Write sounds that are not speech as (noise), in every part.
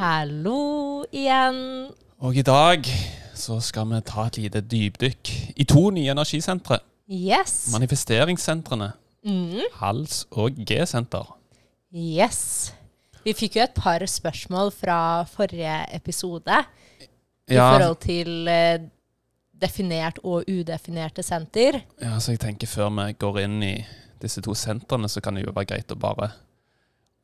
Hallo igjen. Og i dag så skal vi ta et lite dypdykk i to nye energisentre. Yes. Manifesteringssentrene. Mm. Hals- og G-senter. Yes. Vi fikk jo et par spørsmål fra forrige episode i Ja, forhold til eh, definert og udefinerte senter. ja, så jeg tenker før vi går inn i disse to sentrene, så kan det jo være greit å bare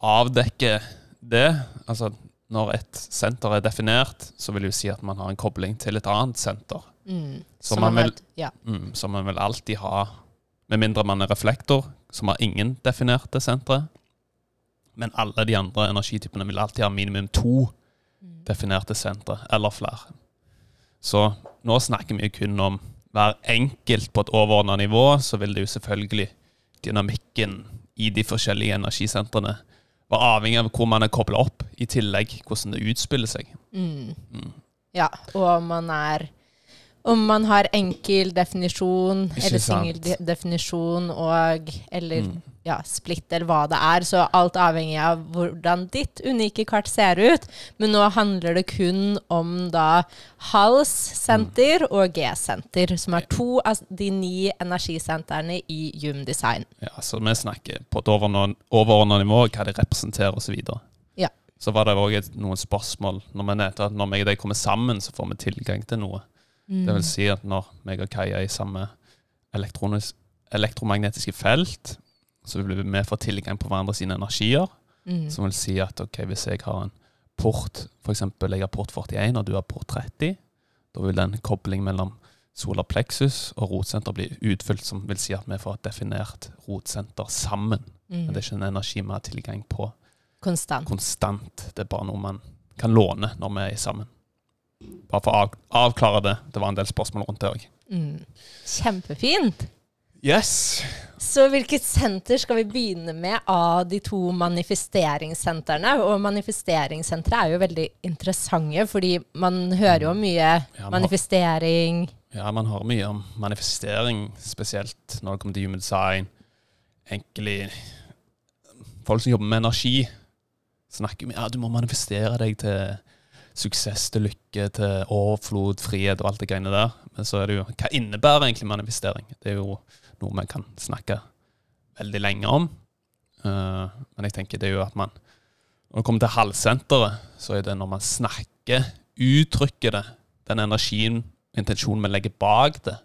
avdekke det. Altså, når et senter er definert, så vil det jo si at man har en kobling til et annet senter. Mm. Så Som man vil- et- Ja. Mm, som man vil alltid ha, med mindre man er reflektor, som har ingen definerte sentre. Men alle de andre energitypene vil alltid ha minimum to definerte sentre, eller flere. Så nå snakker vi jo kun om hver enkelt på et overordna nivå, så vil det jo selvfølgelig dynamikken i de forskjellige energisentrene være avhengig av hvor man er kobla opp, i tillegg hvordan det utspiller seg. Mm. Mm. Ja, og om man er Om man har enkel definisjon Ikke eller singel definisjon og Eller Mm. Ja, splitt, eller hva det er. Så alt avhengig av hvordan ditt unike kart ser ut. Men nå handler det kun om da hals-senter Mm. og G-senter, som er to av de ni energisentrene i Hume Design. Ja, så vi snakker på et overordna nivå, hva det representerer osv. Ja. Så var det òg noen spørsmål når vi nevnte at når meg og de kommer sammen, så får vi tilgang til noe. Det vil si at når meg og Kaja er i samme elektronisk- elektromagnetiske felt, så vi får tilgang på hverandre sine energier. Mm. Som vil si at ok, hvis jeg har en port, f.eks. jeg har port 41 og du har port 30, da vil den kobling mellom solar plexus og rotsenter bli utfylt, som vil si at vi får et definert rotsenter sammen. Men Mm. det er ikke en energi vi har tilgang på Konstant. konstant. Det er bare noe man kan låne når vi er sammen. Bare for å avklare det. Det var en del spørsmål rundt det òg. Mm. Kjempefint. Yes! Så hvilket senter skal vi begynne med av de to manifesteringssentrene? Og manifesteringssentre er jo veldig interessante, fordi man hører jo mye Ja, man har- manifestering Ja, man hører mye om manifestering, spesielt når det kommer til human design. Egentlig Folk som jobber med energi, snakker om ja, du må manifestere deg til suksess, til lykke, til overflod, frihet og alt det greiene der. Men så er det jo Hva innebærer egentlig manifestering? Det er jo noe vi kan snakke veldig lenge om. Uh, men jeg tenker det er jo at man Når det kommer til halvsenteret, så er det når man snakker, uttrykker det, den energien intensjonen vi legger bak det,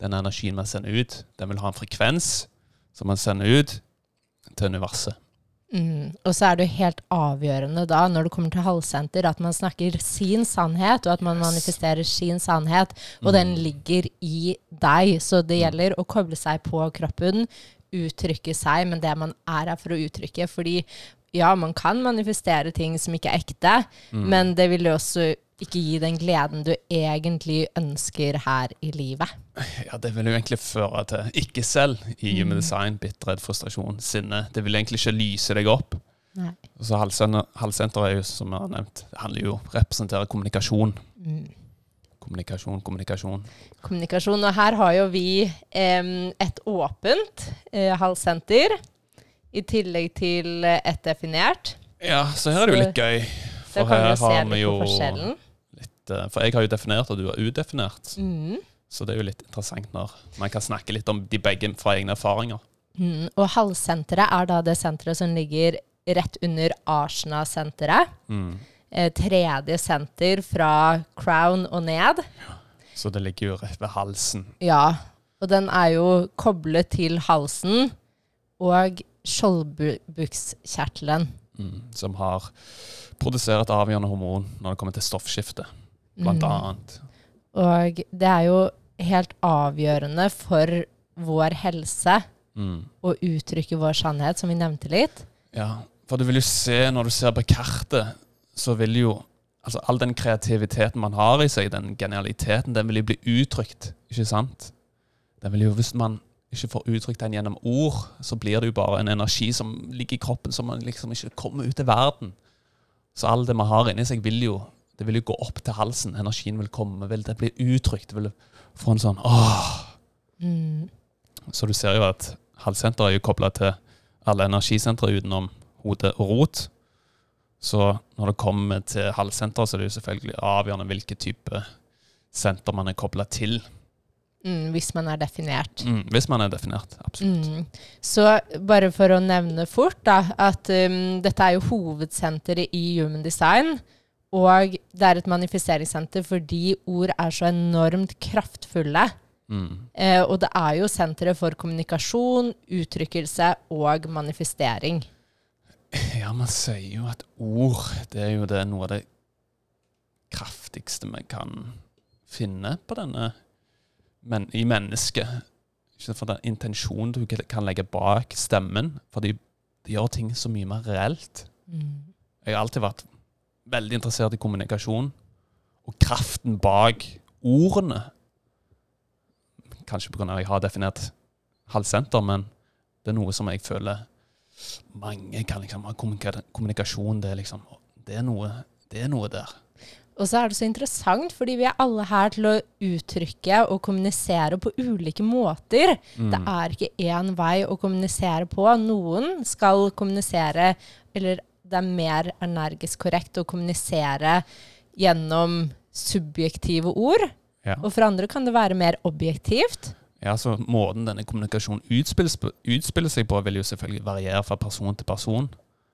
den energien man sender ut, den vil ha en frekvens som man sender ut til universet. Mm. Og så er det jo helt avgjørende da, når det kommer til halvsenter, at man snakker sin sannhet, og at man manifesterer sin sannhet. Og Mm. den ligger i deg. Så det gjelder å koble seg på kroppen, uttrykke seg, men det man er her for å uttrykke. Fordi ja, man kan manifestere ting som ikke er ekte, Mm. men det vil jo også ikke gi den gleden du egentlig ønsker her i livet. Ja, det vil jo egentlig føre til ikke selv i human Mm. design, bitterhet, frustrasjon, sinne. Det vil egentlig ikke lyse deg opp. Nei. Så halvsenter, halvsenter er jo, som jeg har nevnt, det handler jo om å representere kommunikasjon. Mm. Kommunikasjon, kommunikasjon. Kommunikasjon. Og her har jo vi eh, et åpent eh, halssenter, i tillegg til eh, et definert. Ja, så her er det jo litt gøy. For her har vi jo litt eh, For jeg har jo definert, og du har udefinert. Mm. Så det er jo litt interessant når man kan snakke litt om de begge fra egne erfaringer. Mm. Og halssenteret er da det senteret som ligger rett under Arsena-senteret. Mm. Eh, tredje senter fra Crown og ned. Så det ligger jo rett ved halsen. Ja, og den er jo koblet til halsen og skjoldbukskjertelen. Mm. Som har produsert avgjørende hormon når det kommer til stoffskifte, blant Mm. annet. Og det er jo helt avgjørende for vår helse Mm. å uttrykke vår sannhet, som vi nevnte litt. Ja, for du vil jo se, når du ser på kartet, så vil jo altså all den kreativiteten man har i seg, den genialiteten, den vil jo bli uttrykt, ikke sant? Den vil jo, Hvis man ikke får uttrykt den gjennom ord, så blir det jo bare en energi som ligger i kroppen, som man liksom ikke kommer ut til verden. Så alt det man har inni seg, vil jo det vil jo gå opp til halsen. Energien vil komme, vil det bli uttrykt. Vil få en sånn åh. Mm. Så du ser jo at halssenteret er jo kobla til alle energisentre utenom hode og rot. Så når det kommer til halssenteret, så er det jo selvfølgelig avgjørende hvilken type senter man er kobla til. Mm, hvis man er definert. Mm, hvis man er definert, absolutt. Mm. Så bare for å nevne fort, da, at um, dette er jo hovedsenteret i Human Design. Og det er et manifesteringssenter fordi ord er så enormt kraftfulle. Mm. Eh, og det er jo senteret for kommunikasjon, uttrykkelse og manifestering. Ja, man sier jo at ord det er jo det, noe av det kraftigste vi kan finne på denne men, i mennesket. Ikke for den intensjonen du kan legge bak stemmen. For de, de gjør ting så mye mer reelt. Mm. Jeg har alltid vært veldig interessert i kommunikasjon og kraften bak ordene. Kanskje pga. at jeg har definert halvsenter, men det er noe som jeg føler mange kan liksom ha kommunikasjon. Det er liksom det er, noe, det er noe der. Og så er det så interessant, fordi vi er alle her til å uttrykke og kommunisere på ulike måter. Mm. Det er ikke én vei å kommunisere på. Noen skal kommunisere, eller det er mer energisk korrekt å kommunisere gjennom subjektive ord. Ja. Og for andre kan det være mer objektivt. Ja, så Måten denne kommunikasjonen utspiller, utspiller seg på, vil jo selvfølgelig variere fra person til person.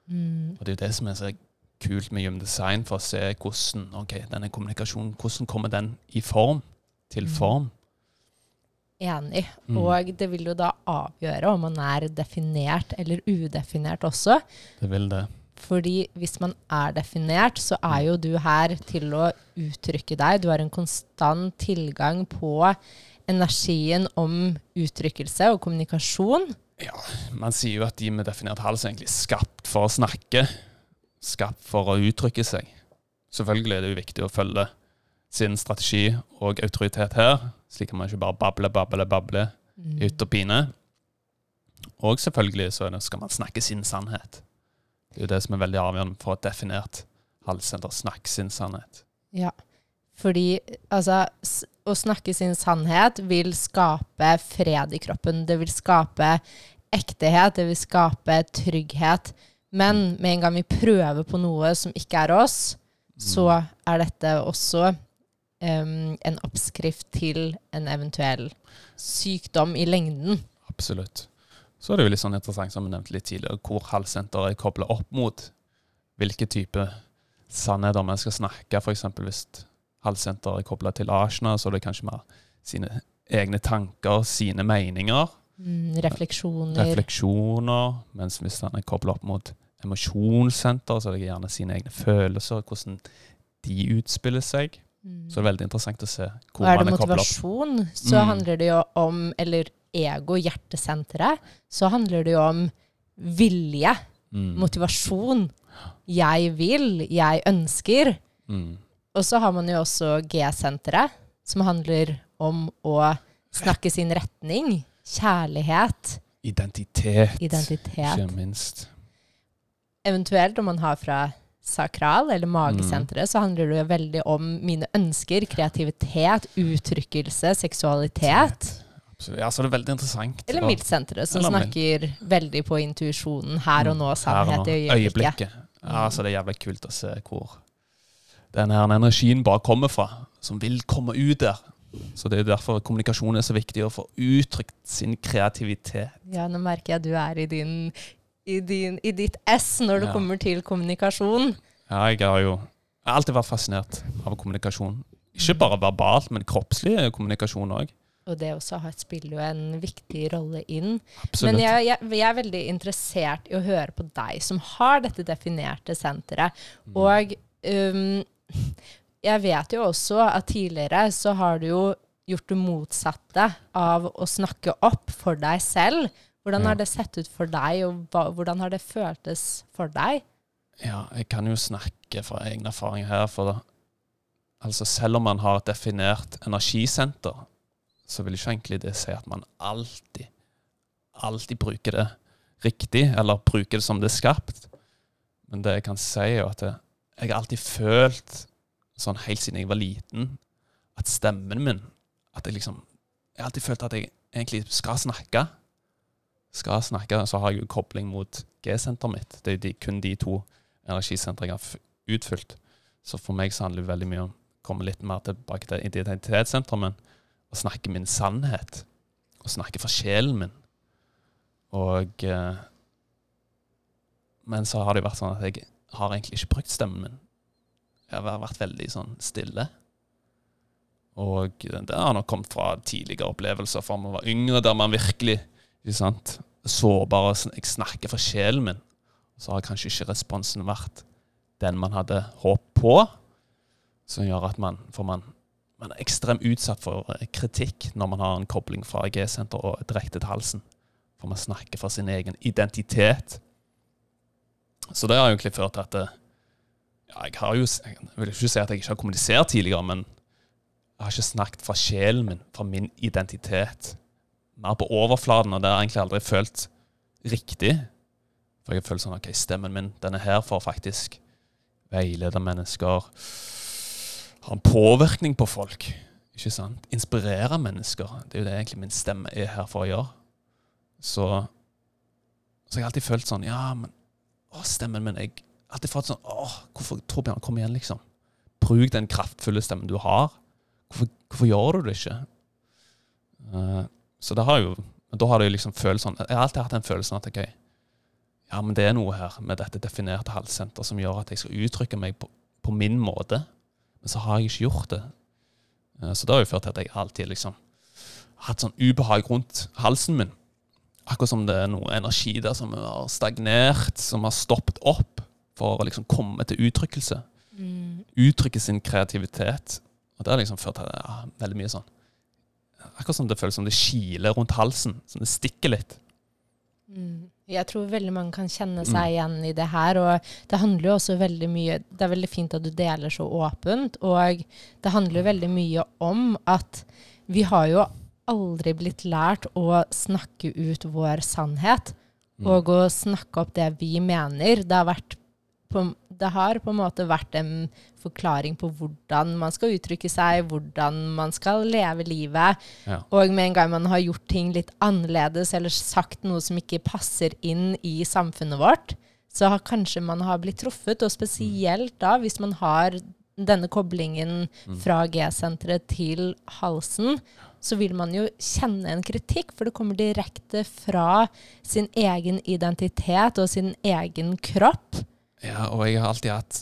Mm. Og Det er jo det som er så kult med Human Design, for å se hvordan okay, denne kommunikasjonen, hvordan kommer den i form, til Mm. form. Enig. Mm. Og det vil jo da avgjøre om man er definert eller udefinert også. Det vil det. Fordi hvis man er definert, så er jo du her til å uttrykke deg. Du har en konstant tilgang på energien om uttrykkelse og kommunikasjon. Ja, Man sier jo at de med definert hals er egentlig skapt for å snakke. Skapt for å uttrykke seg. Selvfølgelig er det jo viktig å følge sin strategi og autoritet her, slik at man ikke bare babler, babler, babler Mm. ut og pine. Og selvfølgelig så skal man snakke sin sannhet. Det er jo det som er veldig avgjørende for et definert halssenter. Snakke sin sannhet. Ja. Fordi altså, å snakke sin sannhet vil skape fred i kroppen. Det vil skape ektehet, det vil skape trygghet. Men med en gang vi prøver på noe som ikke er oss, så er dette også um, en oppskrift til en eventuell sykdom i lengden. Absolutt. Så er det jo litt sånn interessant, som vi nevnte litt tidligere, hvor halssenteret er kobla opp mot hvilke type sannheter vi skal snakke. F.eks. hvis halssenteret er kobla til asjene, så er det kanskje mer sine egne tanker, sine meninger, Mm, refleksjoner. refleksjoner. Mens hvis den er kobla opp mot emosjonssenter, så er det gjerne sine egne følelser, hvordan de utspiller seg. Mm. Så det er veldig interessant å se hvor man er kobla opp. er det motivasjon, så Mm. handler det jo om Eller ego, hjertesenteret, så handler det jo om vilje, Mm. motivasjon. Jeg vil, jeg ønsker. Mm. Og så har man jo også G-senteret, som handler om å snakke sin retning. Kjærlighet, Identitet, identitet. ikke minst. Eventuelt om man har fra sakral eller magesenteret, så handler det jo veldig om mine ønsker, kreativitet, uttrykkelse, seksualitet. Ja, så det er veldig interessant. Eller miltsenteret, som Eller snakker veldig på intuisjonen. Her og nå, Mm, og sannhet i nå, øyeblikket. Ja, så det er jævlig kult å se hvor den her energien bare kommer fra, som vil komme ut der. Så det er derfor kommunikasjon er så viktig, å få uttrykt sin kreativitet. Ja, nå merker jeg at du er i, din, i, din, i ditt S når det Ja. kommer til kommunikasjon. Ja, jeg har jo jeg har alltid vært fascinert av kommunikasjon. Ikke bare verbalt, men kroppslig kommunikasjon òg. Og det også har, spiller jo en viktig rolle inn. Absolutt. Men jeg, jeg, jeg er veldig interessert i å høre på deg, som har dette definerte senteret. Mm. Og um, jeg vet jo også at tidligere så har du jo gjort det motsatte av å snakke opp for deg selv. Hvordan har det sett ut for deg, og hva, hvordan har det føltes for deg? Ja, jeg kan jo snakke fra egen erfaring her. For det, altså selv om man har et definert energisenter, så vil ikke egentlig det si at man alltid, alltid bruker det riktig, eller bruker det som det er skapt. Men det jeg kan si, er at jeg, jeg har alltid følt, sånn helt siden jeg var liten, at stemmen min At jeg liksom Jeg har alltid følt at jeg egentlig skal snakke. Skal snakke, så har jeg jo kobling mot G-senteret mitt. Det er de, kun de to energisentrene jeg har utfylt. Så for meg så handler det veldig mye om å komme litt mer tilbake til identitetssenteret, men å snakke min sannhet. Å snakke for sjelen min. Og eh, Men så har det jo vært sånn at jeg har egentlig ikke brukt stemmen min. Jeg har vært veldig sånn stille. Og det har nok kommet fra tidligere opplevelser fra man var yngre, der man virkelig ikke sant, sårbar. og sn- Jeg snakker fra sjelen min. Så har kanskje ikke responsen vært den man hadde håp på, som gjør at man For man, man er ekstremt utsatt for eh, kritikk når man har en kobling fra G-senter og direkte til halsen. For man snakker fra sin egen identitet. Så det har egentlig ført til at det, ja, jeg har jo Jeg vil ikke si at jeg ikke har kommunisert tidligere, men jeg har ikke snakket fra sjelen min, fra min identitet. Mer på overflaten, og det har jeg egentlig aldri følt riktig. For jeg har følt sånn OK, stemmen min, den er her for faktisk veilede mennesker. Ha en påvirkning på folk. Ikke sant? Inspirere mennesker. Det er jo det egentlig min stemme er her for å gjøre. Så, så jeg har alltid følt sånn Ja, men å, stemmen min Jeg har alltid fått sånn Å, hvorfor Torbjørn, kom igjen, liksom. Bruk den kraftfulle stemmen du har. Hvorfor, hvorfor gjør du det ikke? Eh, så det har jo Da har det jo liksom følt sånn Jeg har alltid hatt den følelsen at okay, ja, men det er noe her med dette definerte halssenter som gjør at jeg skal uttrykke meg på, på min måte. Men så har jeg ikke gjort det. Eh, Så det har jo ført til at jeg alltid liksom har hatt sånn ubehag rundt halsen min. Akkurat som det er noe energi der som har stagnert, som har stoppet opp for å liksom komme til uttrykkelse. Mm. Uttrykke sin kreativitet. Og det har liksom ført til ja, veldig mye sånn Akkurat som det føles som det kiler rundt halsen. Som det stikker litt. Mm. Jeg tror veldig mange kan kjenne Mm. seg igjen i det her. Og det handler jo også veldig mye Det er veldig fint at du deler så åpent. Og det handler jo veldig mye om at vi har jo aldri blitt lært å snakke ut vår sannhet. Mm. Og å snakke opp det vi mener. Det har, vært på, det har på en måte vært en forklaring på hvordan man skal uttrykke seg, hvordan man skal leve livet. Ja. Og med en gang man har gjort ting litt annerledes, eller sagt noe som ikke passer inn i samfunnet vårt, så har kanskje man har blitt truffet. Og spesielt da, hvis man har denne koblingen Mm. fra G-senteret til halsen, så vil man jo kjenne en kritikk, for det kommer direkte fra sin egen identitet og sin egen kropp. Ja, og jeg har alltid hatt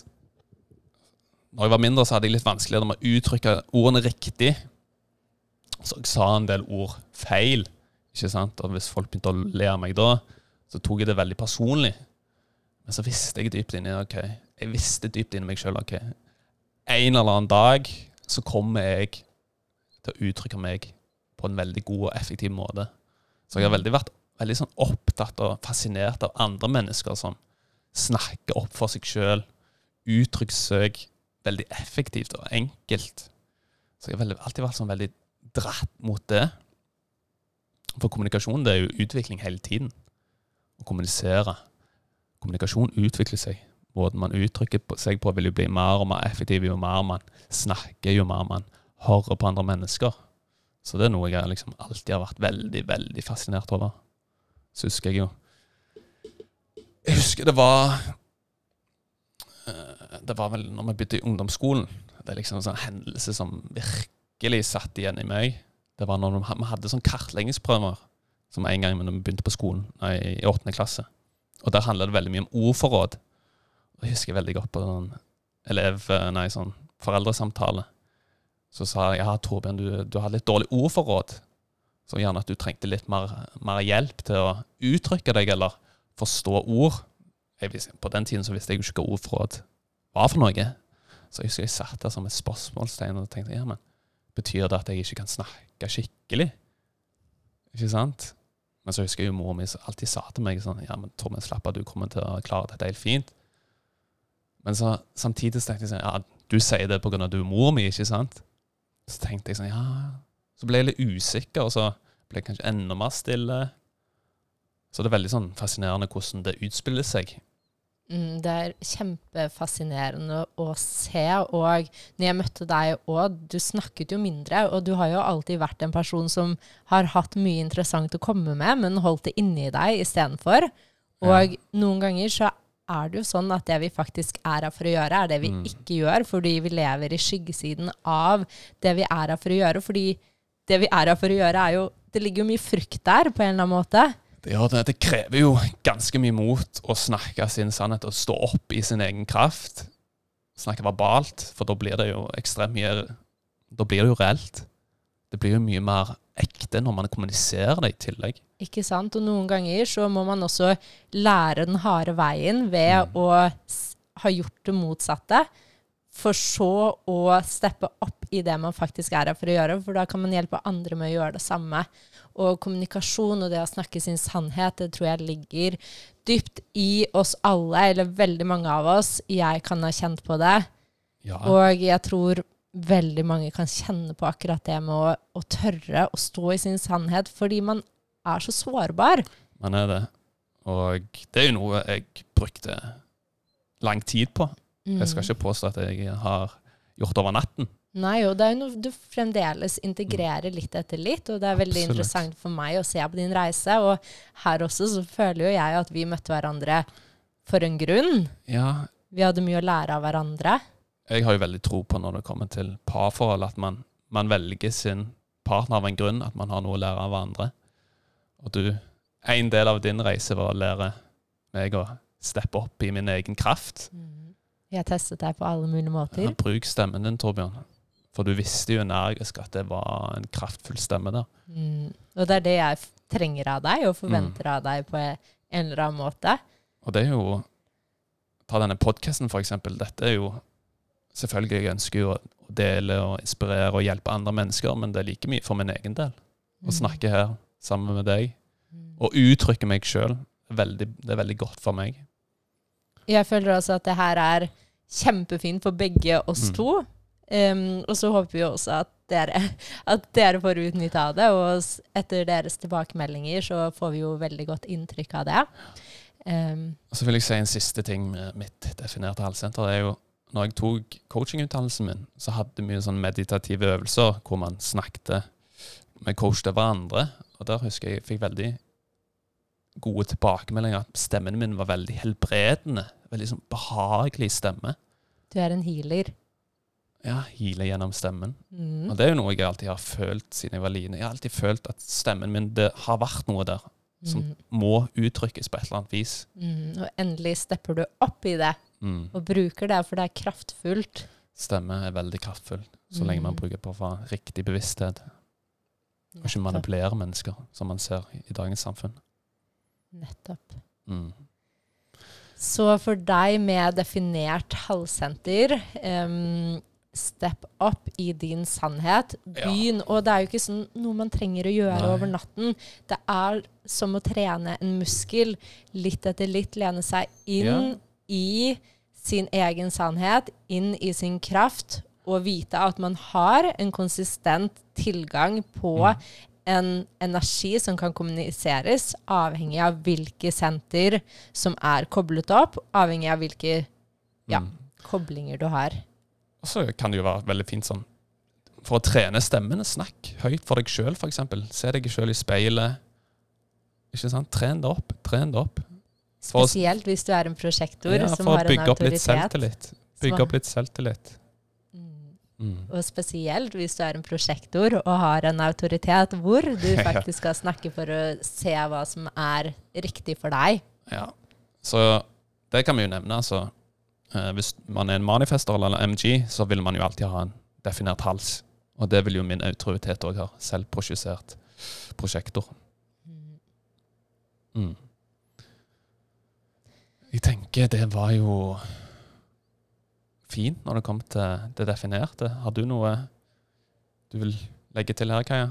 Når jeg var mindre, så hadde jeg litt vanskeligere med å uttrykke ordene riktig. Så jeg sa en del ord feil. ikke sant? Og hvis folk begynte å le av meg da, så tok jeg det veldig personlig. Men så visste jeg dypt inni ok, jeg visste dypt inni meg sjøl ok, en eller annen dag så kommer jeg til å uttrykke meg på en veldig god og effektiv måte. Så jeg har veldig vært veldig sånn opptatt og fascinert av andre mennesker som snakker opp for seg sjøl, uttrykker seg veldig effektivt og enkelt. Så jeg har alltid vært sånn veldig dratt mot det. For kommunikasjon det er jo utvikling hele tiden. Å kommunisere. Kommunikasjon utvikler seg. Måten man uttrykker seg på, vil jo bli mer og mer effektiv jo mer man snakker, jo mer man hører på andre mennesker. Så det er noe jeg liksom alltid har vært veldig, veldig fascinert over. Så husker jeg jo Jeg husker det var eh, Det var vel når vi begynte i ungdomsskolen. Det er liksom en sånn hendelse som virkelig satt igjen i meg. Det var når vi hadde sånn kartleggingsprøver som en gang når vi begynte på skolen, nei, i åttende klasse. Og der handla det veldig mye om ordforråd. Jeg husker veldig godt på sånn elev, nei, sånn foreldresamtale. Så sa jeg ja, Torbjørn, du, du har litt dårlig ordforråd. Så gjerne at du trengte litt mer, mer hjelp til å uttrykke deg eller forstå ord. Visste, på den tiden så visste jeg jo ikke hva ordforråd var for noe. Så jeg husker jeg satt der som et spørsmålstegn og tenkte ja, men betyr det at jeg ikke kan snakke skikkelig? Ikke sant? Men så husker jeg jo mor mi alltid sa til meg sånn Ja, men Torbjørn, slapp av, du kommer til å klare dette helt fint. Men så, samtidig tenkte jeg sånn Ja, du sier det pga. at du er mor mi, ikke sant? Så tenkte jeg sånn Ja Så ble jeg litt usikker, og så ble jeg kanskje enda mer stille. Så det er veldig sånn fascinerende hvordan det utspiller seg. Mm, det er kjempefascinerende å se. Og når jeg møtte deg òg, du snakket jo mindre. Og du har jo alltid vært en person som har hatt mye interessant å komme med, men holdt det inni deg istedenfor. Og ja. noen ganger så er det jo sånn at det vi faktisk er her for å gjøre, er det vi mm. ikke gjør, fordi vi lever i skyggesiden av det vi er her for å gjøre. Fordi det vi er her for å gjøre, er jo Det ligger jo mye frykt der, på en eller annen måte. Det, gjør det. det krever jo ganske mye mot å snakke sin sannhet og stå opp i sin egen kraft. Snakke verbalt, for da blir det jo ekstremt mye Da blir det jo reelt. Det blir jo mye mer ekte når man kommuniserer det i tillegg. Ikke sant? Og noen ganger så må man også lære den harde veien ved mm. å ha gjort det motsatte, for så å steppe opp i det man faktisk er her for å gjøre. For da kan man hjelpe andre med å gjøre det samme. Og kommunikasjon og det å snakke sin sannhet, det tror jeg ligger dypt i oss alle, eller veldig mange av oss. Jeg kan ha kjent på det. Ja. Og jeg tror veldig mange kan kjenne på akkurat det med å, å tørre å stå i sin sannhet, fordi man er så sårbar. Man er det. Og det er jo noe jeg brukte lang tid på. Jeg skal mm. ikke påstå at jeg har gjort over natten. Nei, og det er jo noe du fremdeles integrerer litt etter litt, og det er veldig Absolutt. interessant for meg å se på din reise. Og her også så føler jo jeg at vi møtte hverandre for en grunn. Ja. Vi hadde mye å lære av hverandre. Jeg har jo veldig tro på når det kommer til parforhold, at man, man velger sin partner av en grunn, at man har noe å lære av hverandre. Og du En del av din reise var å lære meg å steppe opp i min egen kraft. Mm. Jeg testet deg på alle mulige måter. Ja, bruk stemmen din, Torbjørn. For du visste jo energisk at det var en kraftfull stemme der. Mm. Og det er det jeg trenger av deg, og forventer mm. av deg på en eller annen måte. Og det er jo Ta denne podkasten, for eksempel. Dette er jo Selvfølgelig jeg ønsker jo å dele og inspirere og hjelpe andre mennesker, men det er like mye for min egen del. Å mm. snakke her sammen med deg. Mm. Og uttrykke meg sjøl. Det er veldig godt for meg. Jeg føler også at det her er kjempefint for begge oss mm. to. Um, og så håper vi også at dere, at dere får utnytte av det. Og etter deres tilbakemeldinger så får vi jo veldig godt inntrykk av det. Um, og så vil jeg si en siste ting med mitt definerte halssenter. det er jo når jeg tok coachingutdannelsen min, så hadde vi sånn meditative øvelser hvor man snakket med coach til hverandre. Og der husker jeg jeg fikk veldig gode tilbakemeldinger. At stemmen min var veldig helbredende. Veldig sånn behagelig stemme. Du er en healer. Ja, hile gjennom stemmen. Mm. Og det er jo noe jeg alltid har følt siden jeg var liten. Jeg har alltid følt at stemmen min Det har vært noe der som mm. må uttrykkes på et eller annet vis. Mm. Og endelig stepper du opp i det, mm. og bruker det, for det er kraftfullt. Stemme er veldig kraftfull, så lenge man mm. bruker på for riktig bevissthet. Og ikke manipulere mennesker, som man ser i, i dagens samfunn. Nettopp. Mm. Så for deg med definert halvsenter um, Step up i din sannhet. Begynn. Ja. Og det er jo ikke sånn noe man trenger å gjøre Nei. over natten. Det er som å trene en muskel. Litt etter litt lene seg inn ja. i sin egen sannhet, inn i sin kraft, og vite at man har en konsistent tilgang på mm. en energi som kan kommuniseres, avhengig av hvilke senter som er koblet opp, avhengig av hvilke ja, mm. koblinger du har. Og så kan det jo være veldig fint sånn For å trene stemmene, snakk høyt for deg sjøl, f.eks. Se deg sjøl i speilet. Ikke sant? Tren det opp. Tren det opp. For Spesielt hvis du er en prosjektor ja, som har en autoritet. For å bygge opp litt selvtillit. Bygge opp litt selvtillit. Mm. Og spesielt hvis du er en prosjektor og har en autoritet hvor du (laughs) faktisk skal snakke for å se hva som er riktig for deg. Ja, så det kan vi jo nevne. altså. Eh, hvis man er en manifester eller en MG, så vil man jo alltid ha en definert hals. Og det vil jo min autoritet òg ha. Selvprosjisert prosjektor. Mm. mm. Jeg tenker det var jo fint når det kom til det definerte. Har du noe du vil legge til her, Kaja?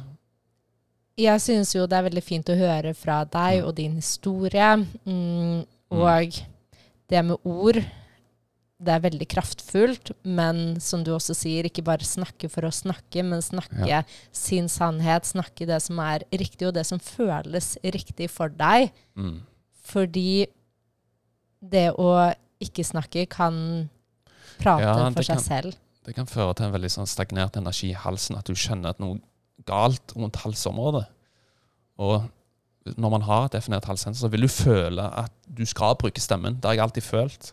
Jeg syns jo det er veldig fint å høre fra deg mm. og din historie. Mm, og mm. det med ord det er veldig kraftfullt, men som du også sier, ikke bare snakke for å snakke, men snakke Ja. sin sannhet, snakke det som er riktig, og det som føles riktig for deg. Mm. Fordi det å ikke snakke kan prate Ja, for seg kan- selv. Det kan føre til en veldig sånn stagnert energi i halsen, at du skjønner at noe galt rundt halsområdet. Og når man har et definert halssensor, så vil du føle at du skal bruke stemmen. Det har jeg alltid følt.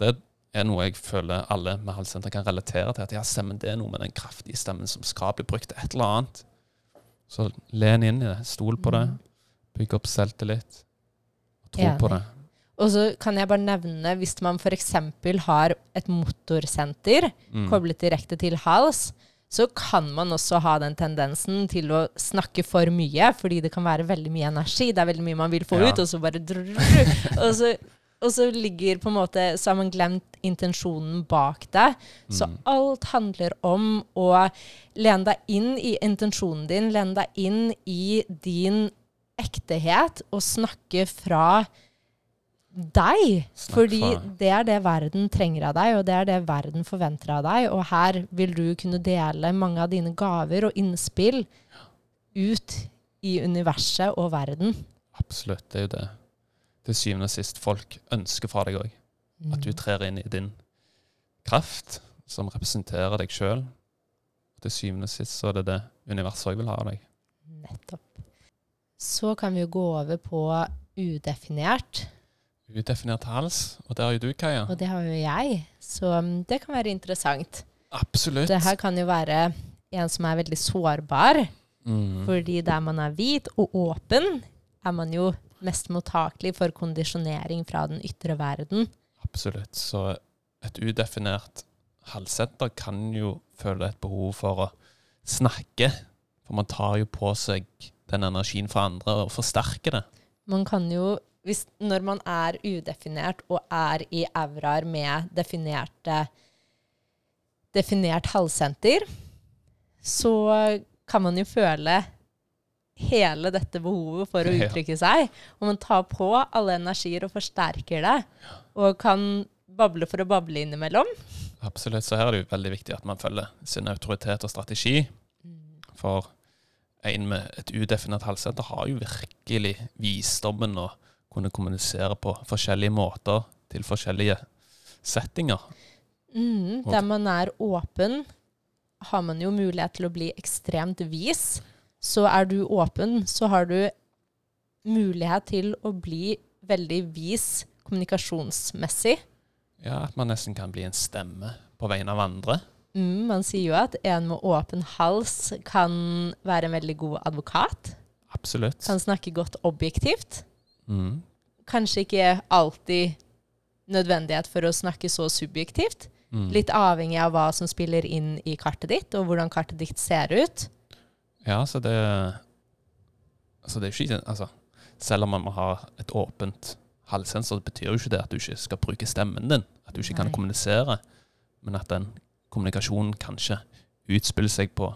Det er noe jeg føler alle med halssenter kan relatere til. At ja, stemmen det er noe med den kraftige stemmen som skal bli brukt til et eller annet. Så len inn i det. Stol på det. Bygg opp selvtillit. Tro på det. Og så kan jeg bare nevne, hvis man f.eks. har et motorsenter Mm. koblet direkte til hals, så kan man også ha den tendensen til å snakke for mye, fordi det kan være veldig mye energi. Det er veldig mye man vil få Ja. ut, og så bare drrrr, og, så, og så ligger på en måte Så har man glemt intensjonen bak det. Så Mm. alt handler om å lene deg inn i intensjonen din, lene deg inn i din ektehet, og snakke fra deg. Snakk Fordi fra- det er det verden trenger av deg, og det er det verden forventer av deg. Og her vil du kunne dele mange av dine gaver og innspill ut i universet og verden. Absolutt. Det er jo det til syvende og sist folk ønsker fra deg òg. At du trer inn i din kraft, som representerer deg sjøl. Til syvende og sist så er det det universet òg vil ha av deg. Nettopp. Så kan vi jo gå over på udefinert, Udefinert hals, og det har jo du, Kaja. og det har jo jeg. Så um, det kan være interessant. Absolutt. Det her kan jo være en som er veldig sårbar, Mm. fordi der man er hvit og åpen, er man jo mest mottakelig for kondisjonering fra den ytre verden. Absolutt. Så et udefinert halssenter kan jo føle et behov for å snakke. For man tar jo på seg den energien fra andre og forsterker det. Man kan jo, hvis, når man er udefinert og er i auraer med definerte, definert halssenter, så kan man jo føle hele dette behovet for å uttrykke seg. Og man tar på alle energier og forsterker det, og kan bable for å bable innimellom. Absolutt. Så her er det jo veldig viktig at man følger sin autoritet og strategi. For en med et udefinert halssenter har jo virkelig visdommen å kunne kommunisere på forskjellige måter til forskjellige settinger. Mm, der man er åpen, har man jo mulighet til å bli ekstremt vis. Så er du åpen, så har du mulighet til å bli veldig vis kommunikasjonsmessig. Ja, At man nesten kan bli en stemme på vegne av andre. Mm, man sier jo at en med åpen hals kan være en veldig god advokat. Absolutt. Kan snakke godt objektivt. Mm. Kanskje ikke alltid nødvendighet for å snakke så subjektivt. Mm. Litt avhengig av hva som spiller inn i kartet ditt, og hvordan kartet ditt ser ut. Ja, så det Altså, det er jo ikke altså, Selv om man må ha et åpent halssensor, det betyr jo ikke det at du ikke skal bruke stemmen din. At du ikke kan kommunisere. Men at den kommunikasjonen kanskje utspiller seg på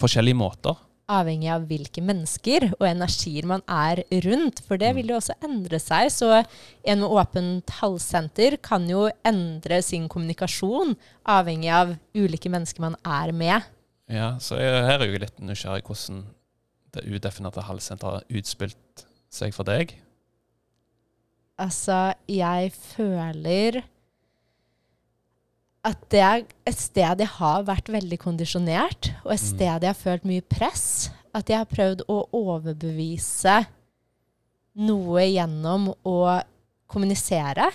forskjellige måter. avhengig av hvilke mennesker og energier man er rundt. For det Mm. vil jo også endre seg. Så en med åpent halssenter kan jo endre sin kommunikasjon avhengig av ulike mennesker man er med. Ja, så jeg, her er jeg litt nysgjerrig hvordan det udefinerte halvsenteret har utspilt seg for deg. Altså, jeg føler at det er et sted jeg har vært veldig kondisjonert, og et Mm. sted jeg har følt mye press. At jeg har prøvd å overbevise noe gjennom å kommunisere.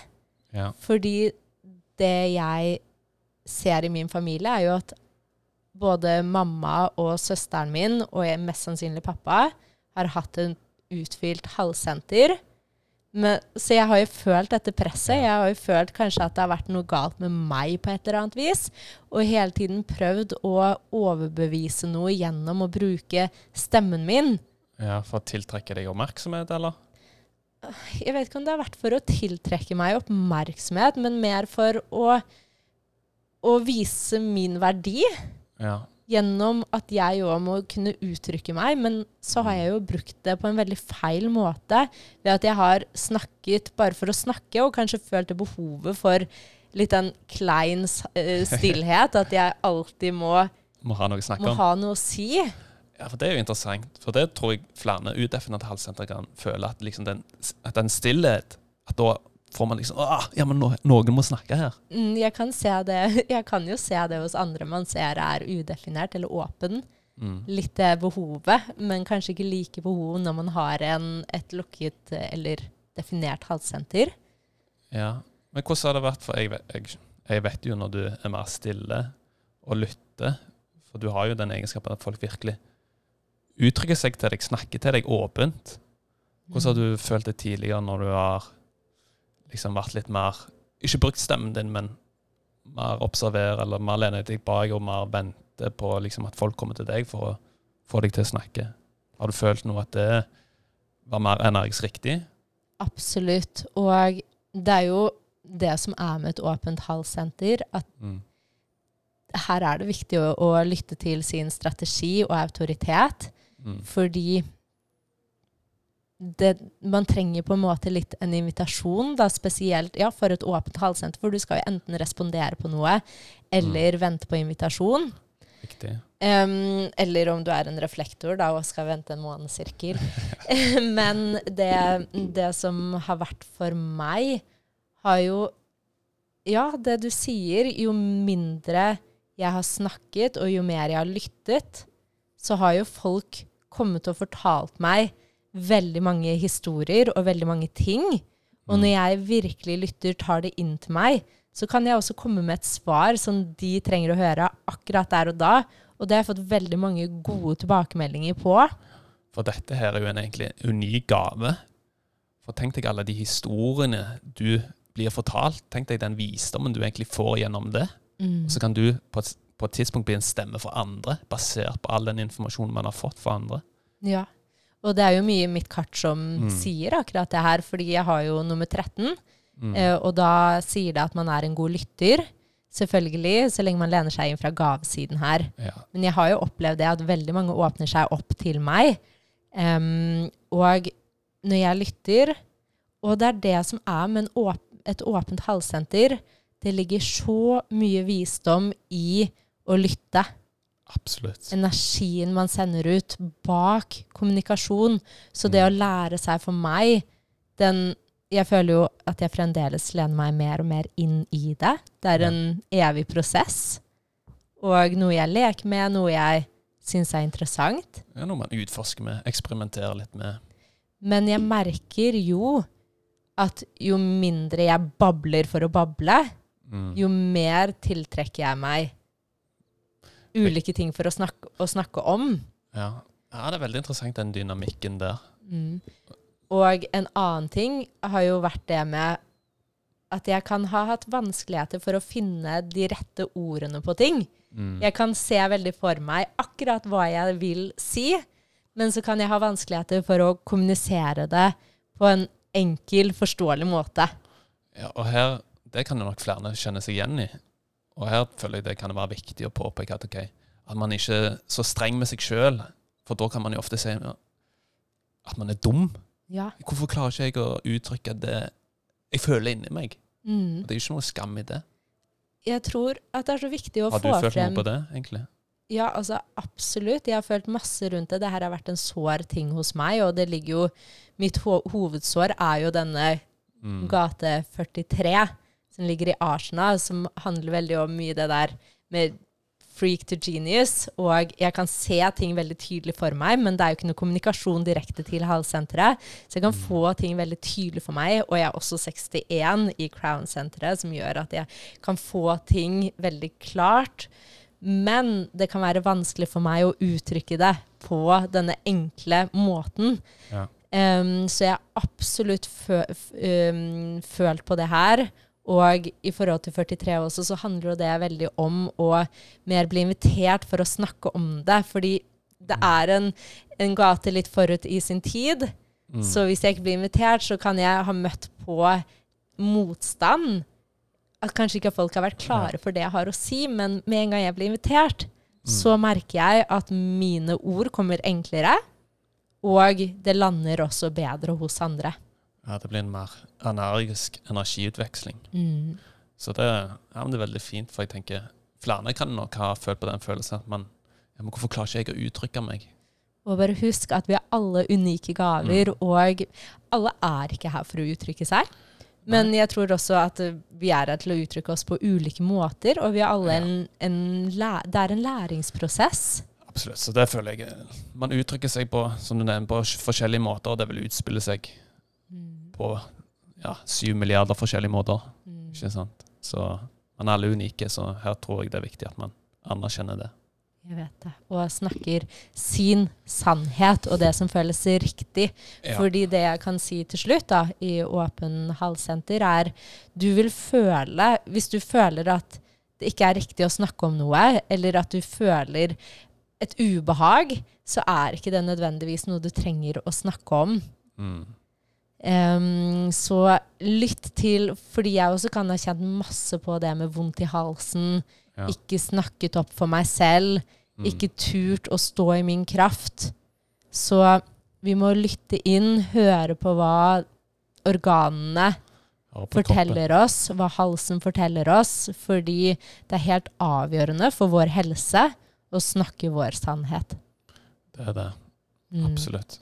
Ja. Fordi det jeg ser i min familie, er jo at både mamma og søsteren min, og jeg- mest sannsynlig pappa, har hatt en utfylt halssenter. Men, så jeg har jo følt dette presset. Jeg har jo følt kanskje at det har vært noe galt med meg på et eller annet vis. Og hele tiden prøvd å overbevise noe gjennom å bruke stemmen min. ja, For å tiltrekke deg oppmerksomhet, eller? Jeg vet ikke om det har vært for å tiltrekke meg oppmerksomhet, men mer for å, å vise min verdi. Ja. gjennom at jeg òg må kunne uttrykke meg, men så har jeg jo brukt det på en veldig feil måte. Ved at jeg har snakket bare for å snakke, og kanskje følt det behovet for litt en klein eh, (laughs) stillhet. At jeg alltid må, Må ha noe må ha noe å si. Ja, for Det er jo interessant. For det tror jeg flere udefinerte halssentre kan føle. At liksom den, at den stillhet At da får man liksom ah, Ja, men no, noen må snakke her. Mm, Jeg kan, se det, (laughs) jeg kan jo se det hos andre man ser er udefinert eller åpen. Mm. Litt det behovet, men kanskje ikke like behov når man har en, et lukket eh, eller definert halssenter. Ja. Men hvordan har det vært? For jeg, vet- jeg, jeg vet jo når du er mer stille og lytter, for du har jo den egenskapen at folk virkelig uttrykker seg til deg, snakker til deg åpent. Hvordan har du følt det tidligere når du har liksom vært litt mer Ikke brukt stemmen din, men mer observer eller mer lene deg bak og mer vente på liksom at folk kommer til deg for å få deg til å snakke? Har du følt noe at det var mer energisk riktig? Absolutt. Og det er jo det som er med et åpent halssenter, at Mm. her er det viktig å, å lytte til sin strategi og autoritet. Mm. Fordi det, man trenger på en måte litt en invitasjon, da spesielt ja, for et åpent halvsenter, for du skal jo enten respondere på noe eller vente på invitasjon. Um, eller om du er en reflektor da, og skal vente en månesirkel. (laughs) (laughs) Men det, det som har vært for meg, har jo Ja, det du sier, jo mindre jeg har snakket, og jo mer jeg har lyttet, så har jo folk kommet og fortalt meg veldig mange historier og veldig mange ting. Og når jeg virkelig lytter, tar det inn til meg, så kan jeg også komme med et svar som de trenger å høre akkurat der og da. Og det har jeg fått veldig mange gode tilbakemeldinger på. For dette her er jo en egentlig unik gave. For tenk deg alle de historiene du blir fortalt. Tenk deg den visdommen du egentlig får gjennom det. Og så kan du på et, på et tidspunkt bli en stemme for andre, basert på all den informasjonen man har fått fra andre. Ja. Og det er jo mye i mitt kart som Mm. sier akkurat det her, fordi jeg har jo nummer 13, Mm. eh, og da sier det at man er en god lytter. Selvfølgelig, så lenge man lener seg inn fra gavesiden her. Ja. Men jeg har jo opplevd det at veldig mange åpner seg opp til meg. Um, og når jeg lytter Og det er det som er med åp et åpent halssenter. Det ligger så mye visdom i å lytte. Absolutt. Energien man sender ut bak kommunikasjon. Så det å lære seg for meg den, Jeg føler jo at jeg fremdeles lener meg mer og mer inn i det. Det er Ja. en evig prosess. Og noe jeg leker med, noe jeg syns er interessant. Er noe man utforsker med, eksperimenterer litt med. Men jeg merker jo at jo mindre jeg babler for å bable, Mm. jo mer tiltrekker jeg meg ulike ting for å snakke, å snakke om. Ja. ja, det er veldig interessant den dynamikken der. Mm. Og en annen ting har jo vært det med at jeg kan ha hatt vanskeligheter for å finne de rette ordene på ting. Mm. Jeg kan se veldig for meg akkurat hva jeg vil si, men så kan jeg ha vanskeligheter for å kommunisere det på en enkel, forståelig måte. Ja, og her, det kan jo nok flere kjenne seg igjen i. Og her føler jeg det kan være viktig å påpeke at, okay, at man ikke er så streng med seg sjøl. For da kan man jo ofte si at man er dum. Ja. Hvorfor klarer ikke jeg å uttrykke det jeg føler inni meg? Mm. Og det er jo ikke noe skam i det. Jeg tror at det er så viktig å få frem Har du følt frem noe på det, egentlig? Ja, altså absolutt. Jeg har følt masse rundt det. Det her har vært en sår ting hos meg, og det ligger jo Mitt ho hovedsår er jo denne Mm. gate 43, som ligger i Arsenal, som handler veldig om mye det der med freak to genius. Og jeg kan se ting veldig tydelig for meg, men det er jo ikke noe kommunikasjon direkte til halssenteret. Så jeg kan få ting veldig tydelig for meg, og jeg er også 61 i Crown-senteret, som gjør at jeg kan få ting veldig klart. Men det kan være vanskelig for meg å uttrykke det på denne enkle måten. Ja. Um, så jeg har absolutt fø um, følt på det her. Og i forhold til 43 også, så handler jo det veldig om å mer bli invitert for å snakke om det. Fordi det er en, en gate litt forut i sin tid. Mm. Så hvis jeg ikke blir invitert, så kan jeg ha møtt på motstand. At kanskje ikke folk har vært klare for det jeg har å si, men med en gang jeg blir invitert, så merker jeg at mine ord kommer enklere, og det lander også bedre hos andre. Ja, det blir en mer energisk energiutveksling. Mm. Så det, ja, det er veldig fint, for jeg tenker flere kan nok ha følt på den følelsen at man ja, men Hvorfor klarer ikke jeg å uttrykke meg? Og bare husk at vi er alle unike gaver, og alle er ikke her for å uttrykke seg. Men jeg tror også at vi er her til å uttrykke oss på ulike måter, og vi er alle en, en Det er en læringsprosess. Absolutt. Så det føler jeg Man uttrykker seg på som du nevner, på forskjellige måter, og det vil utspille seg på ja, syv milliarder forskjellige måter. Mm. Ikke sant? Så man er alle unike, så her tror jeg det er viktig at man anerkjenner det. Jeg vet det. Og snakker sin sannhet og det som føles riktig. Ja. Fordi det jeg kan si til slutt da, i Åpen halssenter, er du vil føle Hvis du føler at det ikke er riktig å snakke om noe, eller at du føler et ubehag, så er ikke det nødvendigvis noe du trenger å snakke om. Mm. Em, så lytt til, fordi jeg også kan ha kjent masse på det med vondt i halsen, Ja. ikke snakket opp for meg selv, Mm. ikke turt å stå i min kraft. Så vi må lytte inn, høre på hva organene ja, på forteller oss, hva halsen forteller oss, fordi det er helt avgjørende for vår helse å snakke vår sannhet. Det er det. Mm. Absolutt.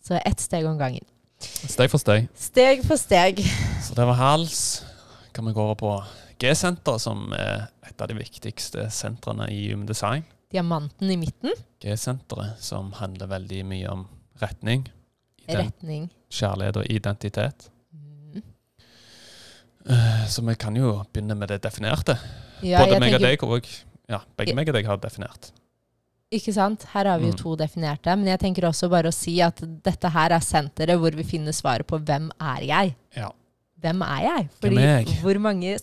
Så ett steg om gangen. Steg for steg. Steg for steg. Så det var hals. Kan vi gå over på G-senteret, som er et av de viktigste sentrene i Human Design. Diamanten i midten. G-senteret, som handler veldig mye om retning, Retning. kjærlighet og identitet. Mm. Eh, Så vi kan jo begynne med det definerte. Ja, Både jeg meg og deg og ja, begge meg og deg har definert. Ikke sant? Her har vi jo Mm. to definerte. Men jeg tenker også bare å si at dette her er senteret hvor vi finner svaret på hvem er jeg? Ja. Hvem er jeg? Fordi er jeg? hvor mange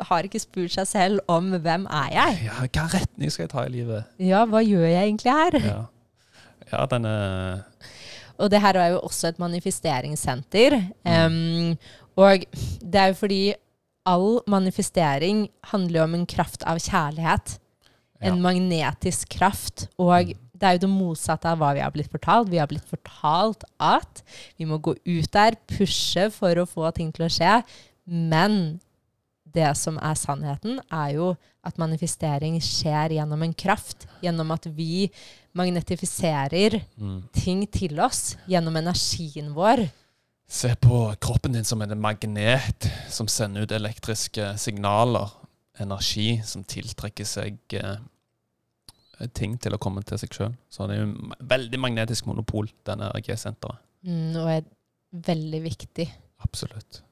har ikke spurt seg selv om hvem er jeg? ja, hva retning skal jeg ta i livet? Ja, hva gjør jeg egentlig her? Ja, ja den er Og det her er jo også et manifesteringssenter. Em, og det er jo fordi all manifestering handler jo om en kraft av kjærlighet. En Ja. magnetisk kraft. Og det er jo det motsatte av hva vi har blitt fortalt. Vi har blitt fortalt at vi må gå ut der, pushe for å få ting til å skje. Men det som er sannheten, er jo at manifestering skjer gjennom en kraft. Gjennom at vi magnetifiserer mm. ting til oss gjennom energien vår. Se på kroppen din som en magnet som sender ut elektriske signaler. Energi som tiltrekker seg eh, ting til å komme til seg sjøl. Så det er jo veldig magnetisk monopol, denne RG-senteret. Mm, og er veldig viktig. Absolutt.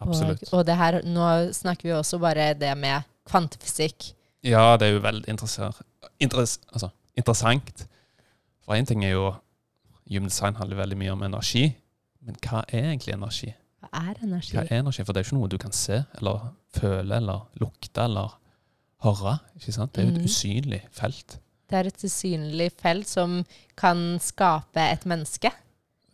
Absolutt. Og, og det her, nå snakker vi også bare det med kvantefysikk. Ja, det er jo veldig interess, altså, interessant. For én ting er jo Human design handler veldig mye om energi. Men hva er egentlig energi? Hva er energi? Hva er energi? For det er jo ikke noe du kan se, eller føle, eller lukte, eller høre. Ikke sant? Det er jo et Mhm. usynlig felt. Det er et usynlig felt som kan skape et menneske.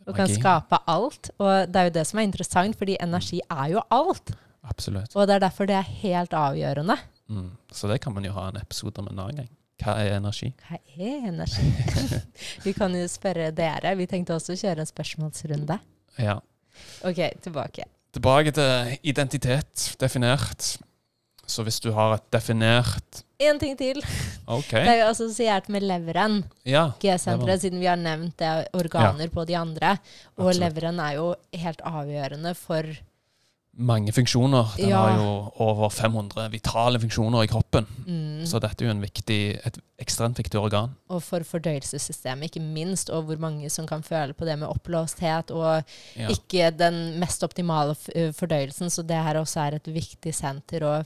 Og kan okay. skape alt. Og det er jo det som er interessant, fordi energi er jo alt. Absolutt. Og det er derfor det er helt avgjørende. Mm. Så det kan man jo ha en episode om en annen gang. Hva er energi? Hva er energi? (laughs) vi kan jo spørre dere. Vi tenkte også å kjøre en spørsmålsrunde. Ja. Ok, tilbake. Tilbake til identitet, definert. Så hvis du har et definert En ting til. Okay. Det er jo assosiert med leveren. Ja. G-senteret, siden vi har nevnt det, organer på de andre. Og Absolutt. leveren er jo helt avgjørende for Mange funksjoner. Den Ja. har jo over 500 vitale funksjoner i kroppen. mm, Så dette er jo en viktig, et ekstremt viktig organ. Og for fordøyelsessystemet, ikke minst. Og hvor mange som kan føle på det med oppblåsthet. Og Ja. ikke den mest optimale fordøyelsen. Så det her også er et viktig senter å,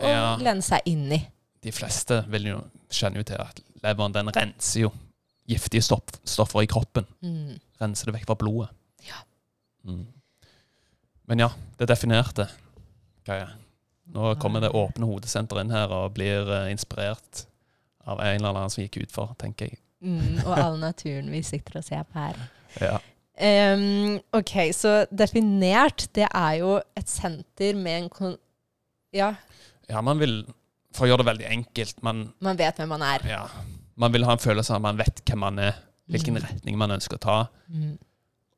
å ja. lene seg inn i. De fleste vil jo, kjenne jo til at leveren den renser jo giftige stoff, stoffer i kroppen. Mm. Renser det vekk fra blodet. Ja. Mm. Men ja, det definerte. Hva er? Nå kommer det åpne hodesenteret inn her og blir eh, inspirert av en eller annen som gikk utfor, tenker jeg. Mm, og all naturen vi sitter og ser på her. Ja. Um, ok, så definert, det er jo et senter med en kon... Ja, ja, man vil For å gjøre det veldig enkelt man, man vet hvem man er. ja, man vil ha en følelse av at man vet hvem man er, hvilken Mm. retning man ønsker å ta. Mm.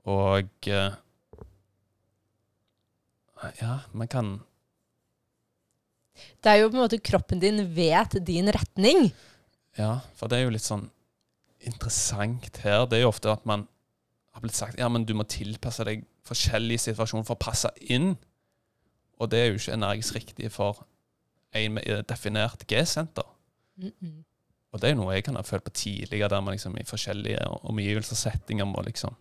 Og eh, Ja, man kan Det er jo på en måte kroppen din vet din retning. Ja, for det er jo litt sånn interessant her. Det er jo ofte at man har blitt sagt ja, men du må tilpasse deg forskjellige situasjoner for å passe inn. Og det er jo ikke energisk riktig for en definert G-senter. Mm -mm. Og det er noe jeg kan ha følt på tidligere, der man liksom i forskjellige omgivelser og settinger må liksom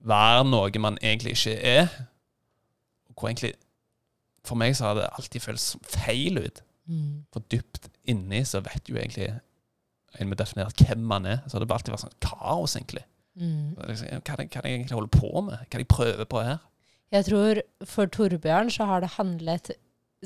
være noe man egentlig ikke er. Og hvor egentlig For meg så har det alltid føltes feil ut. Mm. For dypt inni så vet jo egentlig en med definert hvem man er. Så det har alltid vært sånn kaos, egentlig. Mm. Hva er hva er det jeg egentlig holder på med? Hva er det jeg prøver på her? Jeg tror for Torbjørn så har det handlet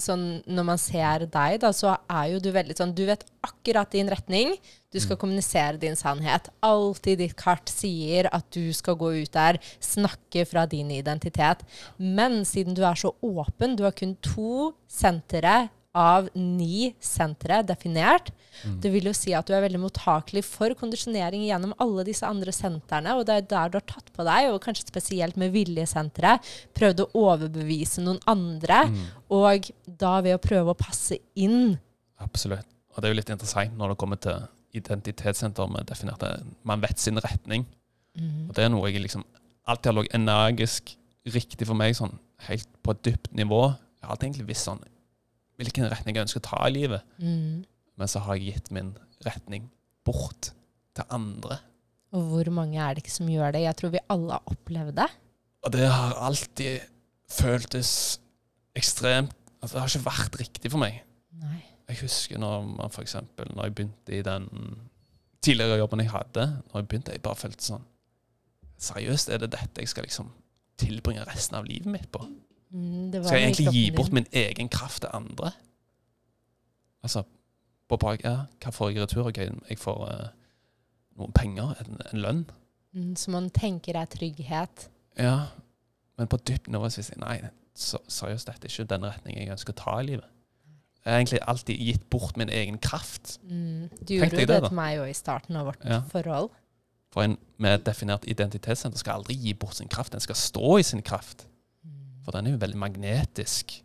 sånn Når man ser deg, da, så er jo du veldig sånn Du vet akkurat din retning. Du skal Mm. kommunisere din sannhet. Alltid ditt kart sier at du skal gå ut der, snakke fra din identitet. Men siden du er så åpen, du har kun to sentre av ni sentre definert, Mm. det vil jo si at du er veldig mottakelig for kondisjonering gjennom alle disse andre sentrene, og det er der du har tatt på deg, og kanskje spesielt med viljesenteret, prøvd å overbevise noen andre, Mm. og da ved å prøve å passe inn. Absolutt. Og det er jo litt interessant når det kommer til identitetssenter med definerte Man vet sin retning. Og det er noe jeg liksom alltid har ligget energisk riktig for meg, sånn helt på et dypt nivå. Jeg har alltid egentlig visst sånn hvilken retning jeg ønsker å ta i livet. Mm. Men så har jeg gitt min retning bort til andre. Og hvor mange er det ikke som gjør det? Jeg tror vi alle har opplevd det. Og det har alltid føltes ekstremt altså Det har ikke vært riktig for meg. Nei. Jeg husker når man for eksempel, når jeg begynte i den tidligere jobben jeg hadde, når jeg begynte, jeg bare følte sånn Seriøst, er det dette jeg skal liksom tilbringe resten av livet mitt på? Mm, Skal jeg egentlig gi bort min egen kraft til andre? Altså, på bak, ja, hva får jeg i retur? Okay, jeg får uh, noen penger, en, en lønn. Mm, Som man tenker er trygghet. Ja, men på dypt nivå så visste jeg nei, så- seriøst, dette er ikke den retningen jeg ønsker å ta i livet. Jeg har egentlig alltid gitt bort min egen kraft. Mm. Du gjorde det, det, til meg òg i starten av vårt Ja. forhold. For en med definert identitetssenter skal aldri gi bort sin kraft. Den skal stå i sin kraft. For den er jo veldig magnetisk.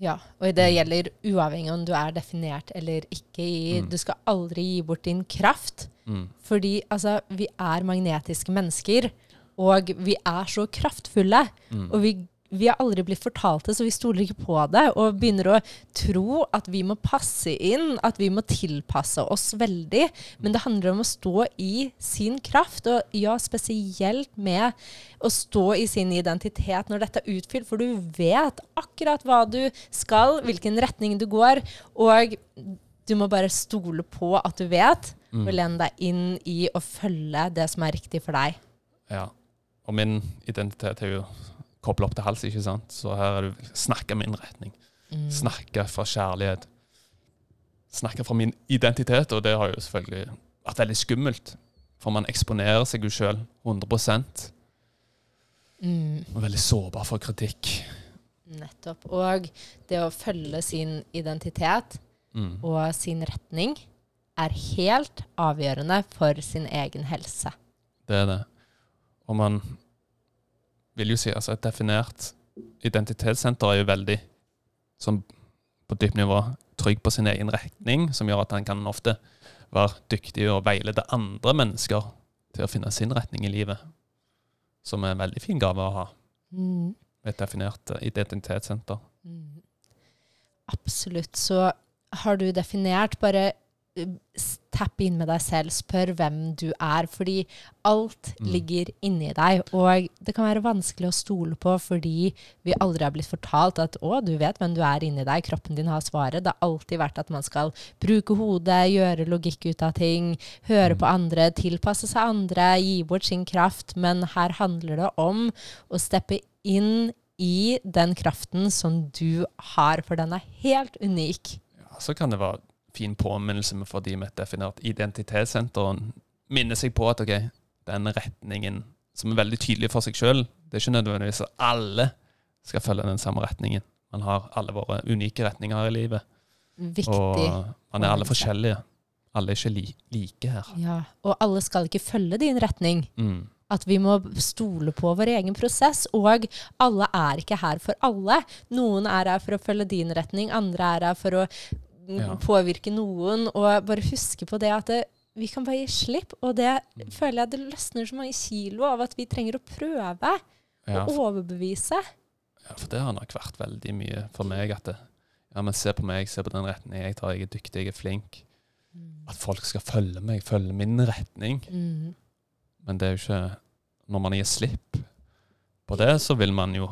Ja, og det gjelder uavhengig om du er definert eller ikke. I, Mm. Du skal aldri gi bort din kraft. Mm. Fordi altså, vi er magnetiske mennesker, og vi er så kraftfulle. Mm. Og vi, vi har aldri blitt fortalt det, så vi stoler ikke på det. Og begynner å tro at vi må passe inn, at vi må tilpasse oss veldig. Men det handler om å stå i sin kraft, og ja, spesielt med å stå i sin identitet når dette er utfylt, for du vet akkurat hva du skal, hvilken retning du går, og du må bare stole på at du vet, Mm. og lene deg inn i å følge det som er riktig for deg. Ja. Og min identitet er jo kobla opp til hals, ikke sant? Så her er det snakke min retning. Mm. Snakke fra kjærlighet. Snakke fra min identitet, og det har jo selvfølgelig vært veldig skummelt. For man eksponerer seg jo sjøl 100 Mm. og veldig sårbar for kritikk. Nettopp. Og det å følge sin identitet Mm. og sin retning er helt avgjørende for sin egen helse. Det er det. Og man vil jo si altså et definert identitetssenter er jo veldig sånn på dypt nivå trygg på sin egen retning, som gjør at han kan ofte være dyktig og veilede andre mennesker til å finne sin retning i livet. Som er en veldig fin gave å ha Mm. et definert eh, identitetssenter. Mm. Absolutt. Så har du definert bare uh, Tapp inn med deg selv, spør hvem du er, fordi alt Mm. ligger inni deg. Og det kan være vanskelig å stole på fordi vi aldri har blitt fortalt at å, du vet hvem du er inni deg, kroppen din har svaret. Det har alltid vært at man skal bruke hodet, gjøre logikk ut av ting, høre Mm. på andre, tilpasse seg andre, gi bort sin kraft. Men her handler det om å steppe inn i den kraften som du har, for den er helt unik. Ja, så kan det være fin påminnelse for de med et definert identitetssenter Minner minne seg på at ok, den retningen som er veldig tydelig for seg sjøl, det er ikke nødvendigvis at alle skal følge den samme retningen. Man har alle våre unike retninger i livet, Viktig. og man er alle forskjellige. Alle er ikke li like her. Ja, og alle skal ikke følge din retning. Mm. At vi må stole på vår egen prosess. Og alle er ikke her for alle. Noen er her for å følge din retning, andre er her for å Ja. påvirke noen. Og bare huske på det at det, vi kan bare gi slipp. Og det føler jeg det løsner så mange kilo av at vi trenger å prøve Ja, for, overbevise. ja, for det har nok vært veldig mye for meg at det, Ja, men se på meg, se på den retningen jeg tar, jeg er dyktig, jeg er flink. At folk skal følge meg, følge min retning. Mm. Men det er jo ikke Når man gir slipp på det, så vil man jo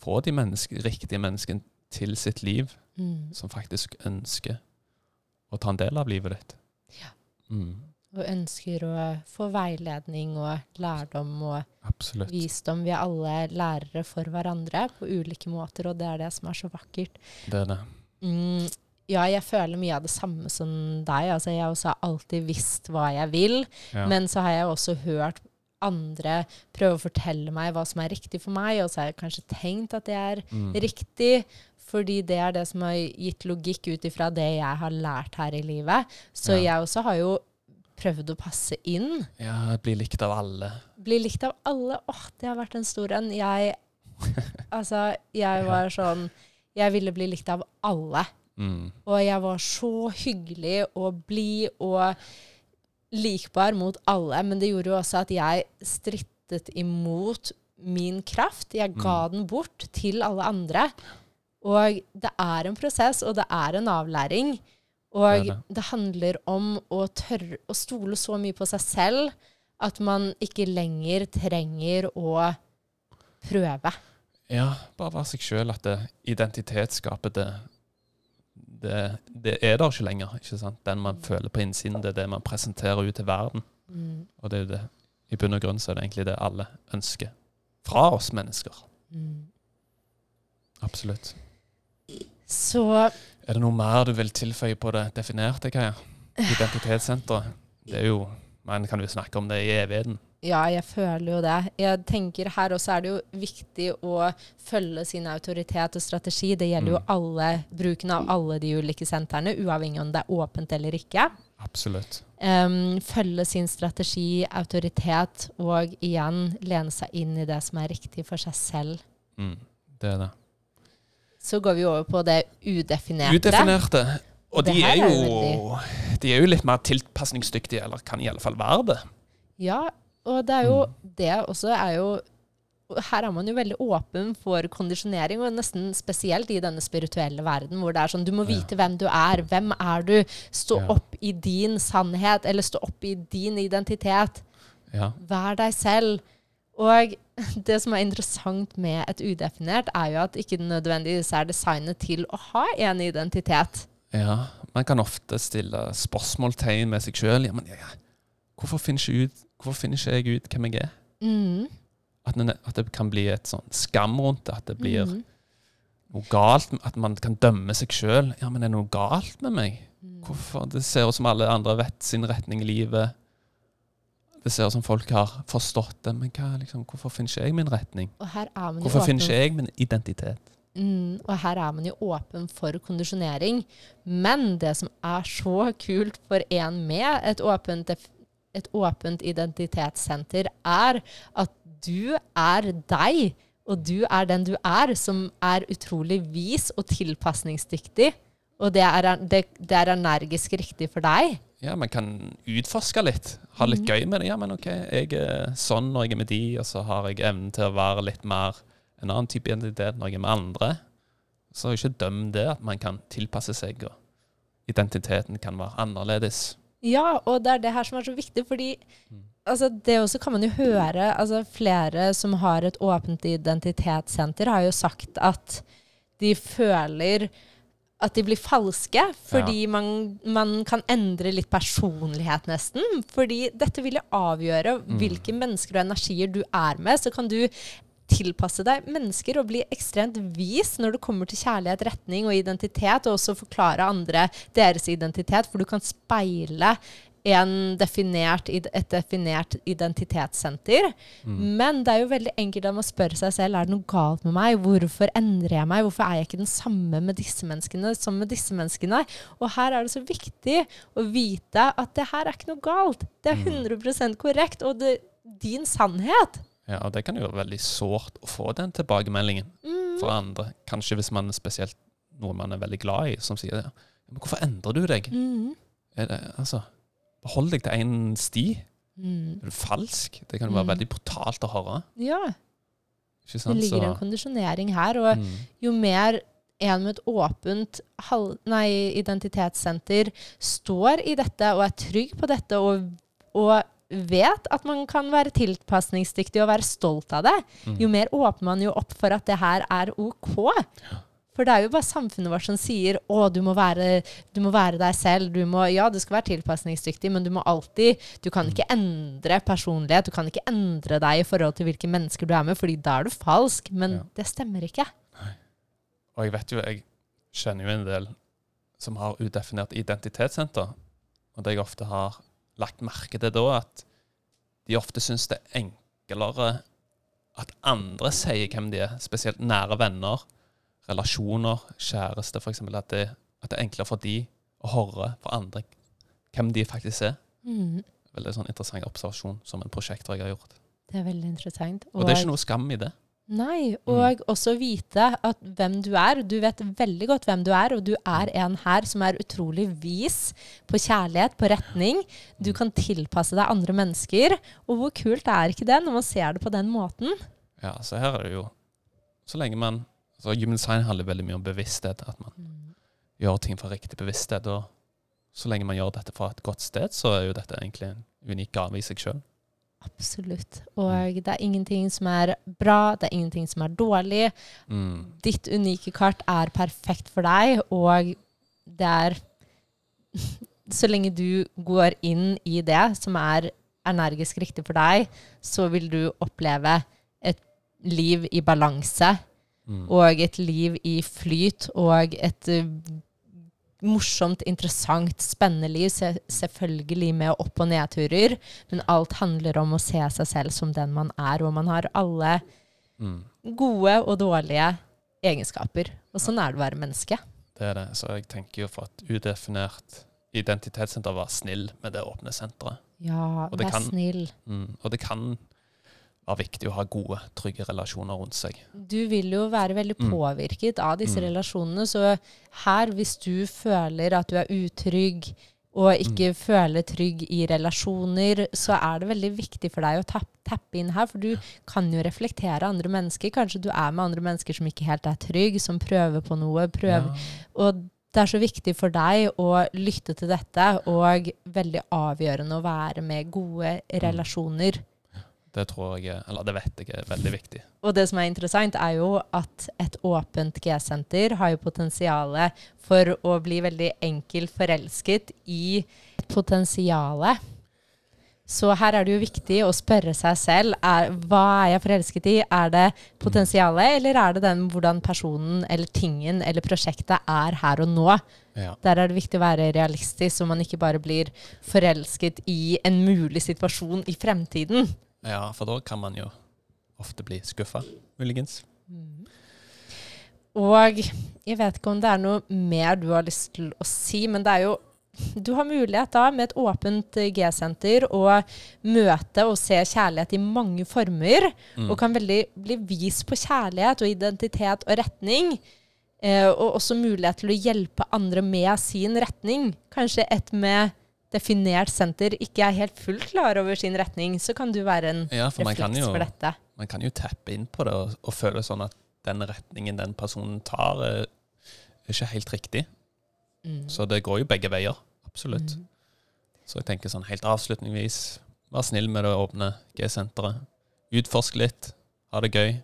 få de menneske, riktige menneskene til sitt liv, Mm. som faktisk ønsker å ta en del av livet ditt. Ja. Mm, Og ønsker å få veiledning og lærdom og absolutt. visdom. Vi er alle lærere for hverandre på ulike måter, og det er det som er så vakkert. Det er det. Mm, ja, jeg føler mye av det samme som deg. Altså, jeg også har alltid visst hva jeg vil, Ja. men så har jeg også hørt andre prøve å fortelle meg hva som er riktig for meg, og så har jeg kanskje tenkt at det er mm. riktig, fordi det er det som har gitt logikk ut ifra det jeg har lært her i livet. Så Ja. jeg også har jo prøvd å passe inn. ja, bli likt av alle. Bli likt av alle. Åh, det har vært en stor en. Jeg (laughs) Altså, jeg var sånn Jeg ville bli likt av alle. Mm. Og jeg var så hyggelig og blid og likbar mot alle. Men det gjorde jo også at jeg strittet imot min kraft. Jeg ga Mm. den bort til alle andre. Og det er en prosess, og det er en avlæring. Og Det det. det, handler om å tørre å stole så mye på seg selv at man ikke lenger trenger å prøve. Ja, bare være seg sjøl. At det, identitetsskapet, det, det, det er der ikke lenger. ikke sant? Den man føler på innsiden, det er det man presenterer ut til verden. Mm. Og det er jo det, i bunn og grunn så er det egentlig det alle ønsker fra oss mennesker. Mm. Absolutt. Så Er det noe mer du vil tilføye på det definerte, Kaja? Identitetssenteret. Det er jo Man kan jo snakke om det i evigheten. Ja, jeg føler jo det. Jeg tenker Her også er det jo viktig å følge sin autoritet og strategi. Det gjelder jo Mm. alle, bruken av alle de ulike sentrene, uavhengig om det er åpent eller ikke. Absolutt. Um, følge sin strategi, autoritet, og igjen lene seg inn i det som er riktig for seg selv. Mm, det er det. Så går vi over på det udefinerte. Udefinerte. Og de er, er jo, de er jo litt mer tilpasningsdyktige, eller kan i alle fall være det. Ja, og det er jo Mm. det også er jo her er man jo veldig åpen for kondisjonering, og nesten spesielt i denne spirituelle verden, hvor det er sånn du må Ja. vite hvem du er. Hvem er du? Stå Ja. opp i din sannhet, eller stå opp i din identitet. Ja. Vær deg selv. Og det som er interessant med et udefinert, er jo at ikke nødvendigvis er designet til å ha en identitet. ja. Man kan ofte stille spørsmålstegn med seg sjøl. Ja, men ja, hvorfor finner ut, hvorfor finner ikke jeg ut hvem jeg er? Mm. At, det- at det kan bli et sånn skam rundt det. At det blir Mm. noe galt. At man kan dømme seg sjøl. Ja, men er det noe galt med meg? Mm. Hvorfor? Det ser ut som alle andre vet sin retning i livet. Det ser ut som folk har forstått det. Men hva, liksom, hvorfor finner ikke jeg min retning? Og her er man Hvorfor finner ikke jeg min identitet? Mm, og her er man jo åpen for kondisjonering. Men det som er så kult for en med et åpent, et åpent identitetssenter, er at du er deg. Og du er den du er, som er utrolig vis og tilpasningsdyktig. Og det er, det, det er energisk riktig for deg. Ja, man kan utforske litt. Ha litt gøy med det. Ja, men ok, jeg er sånn når jeg er med de, og så har jeg evnen til å være litt mer en annen type identitet når jeg er med andre. Så ikke døm det at man kan tilpasse seg, og identiteten kan være annerledes. Ja, og det er det her som er så viktig, fordi altså, det også kan man jo høre altså, Flere som har et åpent identitetssenter, har jo sagt at de føler at de blir falske, fordi man, man kan endre litt personlighet, nesten. Fordi dette vil jo avgjøre hvilke mennesker og energier du er med. Så kan du tilpasse deg mennesker og bli ekstremt vis når det kommer til kjærlighet, retning og identitet, og også forklare andre deres identitet, for du kan speile definert, et definert identitetssenter. Men det er jo veldig enkelt om å spørre seg selv er det noe galt med meg. Hvorfor endrer jeg meg? Hvorfor er jeg ikke den samme med disse menneskene som med disse menneskene? Og her er det så viktig å vite at det her er ikke noe galt. Det er 100% korrekt. Og det, din sannhet. Ja, og det kan jo være veldig sårt å få den tilbakemeldingen Mm. fra andre. Kanskje hvis man er spesielt noen man er veldig glad i, som sier det. Men hvorfor endrer du deg? Mm. Er det, altså, Behold deg til én sti. Mm. Er du falsk? Det kan jo være Mm. veldig brutalt å høre. Ja, Ikke det ligger en kondisjonering her. Og mm, jo mer en med et åpent nei, identitetssenter står i dette og er trygg på dette og, og vet at man kan være tilpasningsdyktig og være stolt av det, mm. jo mer åpner man jo opp for at det her er OK. For det er jo bare samfunnet vårt som sier å, du må være, du må være deg selv. Du må, ja, du skal være tilpasningsdyktig, men du må alltid Du kan ikke endre personlighet. Du kan ikke endre deg i forhold til hvilke mennesker du er med, fordi da er du falsk. Men Ja. det stemmer ikke. Og jeg vet jo, jeg kjenner jo en del som har udefinert identitetssenter. Og det jeg ofte har lagt merke til da, at de ofte syns det er enklere at andre sier hvem de er. Spesielt nære venner, relasjoner, kjæreste f.eks. At, det- at det er enklere for de å høre fra andre hvem de faktisk er. Mm. Veldig sånn interessant observasjon som en prosjektor jeg har gjort. Det er veldig interessant. Og det er ikke noe skam i det. Nei, og også vite at hvem du er. Du vet veldig godt hvem du er, og du er en her som er utrolig vis på kjærlighet, på retning. Du kan tilpasse deg andre mennesker. Og hvor kult er ikke det når man ser det på den måten? Ja, så her er det jo Så lenge man så Human design handler veldig mye om bevissthet. At man gjør ting fra riktig bevissthet. Og så lenge man gjør dette fra et godt sted, så er jo dette egentlig en unik gave i seg sjøl. Absolutt. Og det er ingenting som er bra, det er ingenting som er dårlig. Mm. Ditt unike kart er perfekt for deg, og det er (laughs) Så lenge du går inn i det som er energisk riktig for deg, så vil du oppleve et liv i balanse Mm. og et liv i flyt og et uh, morsomt, interessant, spennende liv. Se, selvfølgelig med opp- og nedturer, men alt handler om å se seg selv som den man er, og man har alle Mm. gode og dårlige egenskaper. Og sånn er det å være menneske. Det er det. Så jeg tenker jo for at udefinert identitetssenter var snill med det åpne senteret. Ja, vær snill. Mm. Og det kan være viktig å ha gode, trygge relasjoner rundt seg. Du vil jo være veldig Mm. påvirket av disse Mm. relasjonene, så her, hvis du føler at du er utrygg og ikke føler trygg i relasjoner, så er det veldig viktig for deg å tapp, tappe inn her, for du kan jo reflektere andre mennesker. Kanskje du er med andre mennesker som ikke helt er trygg, som prøver på noe, prøver Ja. Og det er så viktig for deg å lytte til dette, og veldig avgjørende å være med gode relasjoner. Det tror jeg, er- eller det vet jeg er veldig viktig. Og det som er interessant, er jo at et åpent G-senter har jo potensialet for å bli veldig enkelt forelsket i potensialet. Så her er det jo viktig å spørre seg selv er, hva er jeg forelsket i. Er det potensialet, eller er det den hvordan personen eller tingen eller prosjektet er her og nå? Ja. Der er det viktig å være realistisk, så man ikke bare blir forelsket i en mulig situasjon i fremtiden. Ja, for da kan man jo ofte bli skuffa, muligens. Og jeg vet ikke om det er noe mer du har lyst til å si, men det er jo Du har mulighet da med et åpent G-senter å møte og se kjærlighet i mange former, Mm. og kan veldig bli vist på kjærlighet og identitet og retning. Eh, og også mulighet til å hjelpe andre med sin retning. Kanskje et med definert senter ikke er helt fullt klar over sin retning, så kan du være en Ja, for man kan, refleks jo, for dette. man kan jo tappe inn på det og, og føle sånn at den retningen den personen tar, er ikke helt riktig. Mm. Så det går jo begge veier. Absolutt. Mm. Så jeg tenker sånn helt avslutningsvis, vær snill med det åpne G-senteret. Utforsk litt, ha det gøy.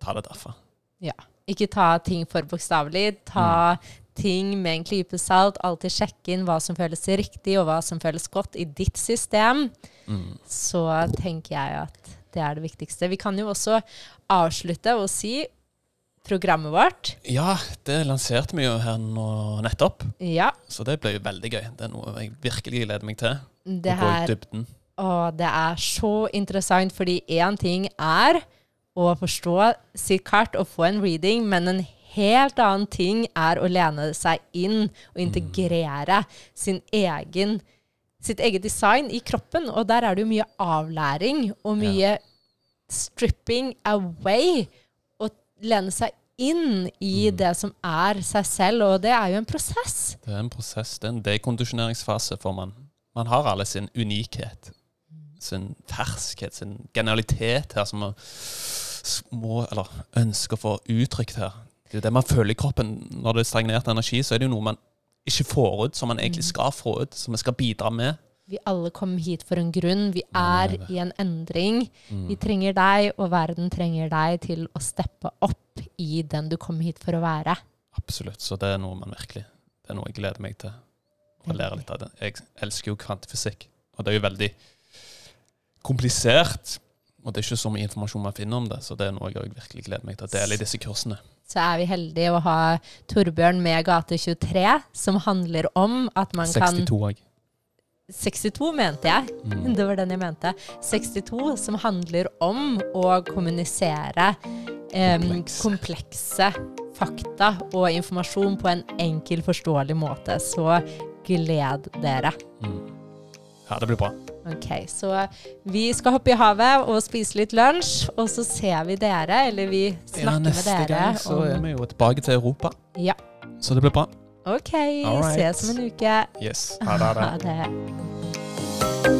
Ta det derfra. Ikke ta ting for bokstavelig. Ta ting med en klype salt. Alltid sjekke inn hva som føles riktig, og hva som føles godt i ditt system. Mm. Så tenker jeg at det er det viktigste. Vi kan jo også avslutte og si programmet vårt. Ja, det lanserte vi jo her nå nettopp, Ja, så det ble jo veldig gøy. Det er noe jeg virkelig gleder meg til. det å gå i dybden. Og det er så interessant, fordi én ting er å forstå sitt kart og få en reading, men en helt annen ting er å lene seg inn og integrere sin egen sitt eget design i kroppen, og der er det jo mye avlæring og mye stripping away. Og lene seg inn i Mm. det som er seg selv, og det er jo en prosess. Det er en prosess, det er en dekondisjoneringsfase, for man, man har alle sin unikhet. Sin ferskhet, sin genialitet her, som man må, eller ønsker å få uttrykt her. Det er det man føler i kroppen. Når det er stagnert energi, så er det jo noe man ikke får ut, som man egentlig skal få ut, som man skal bidra med. Vi alle kom hit for en grunn. Vi er i en endring. Mm. Vi trenger deg, og verden trenger deg til å steppe opp i den du kom hit for å være. Absolutt. Så det er noe man virkelig Det er noe jeg gleder meg til å lære litt av. det. Jeg elsker jo kvantefysikk, og det er jo veldig komplisert. Og det er ikke så mye informasjon man finner om det, så det er noe jeg virkelig gleder meg til å dele i disse kursene. Så er vi heldige å ha Torbjørn med Gate 23, som handler om at man kan 62 òg. 62 mente jeg. Mm. (laughs) Det var den jeg mente. 62 som handler om å kommunisere em, Kompleks. komplekse fakta og informasjon på en enkel, forståelig måte. Så gled dere. Mm. Ja, det blir bra. Ok, Så vi skal hoppe i havet og spise litt lunsj, og så ser vi dere, eller vi snakker ja, med dere Neste gang så er vi jo tilbake til Europa, Ja. så det blir bra. Ok, All right. ses om en uke. Yes. Ha det. Ha det. Ha det.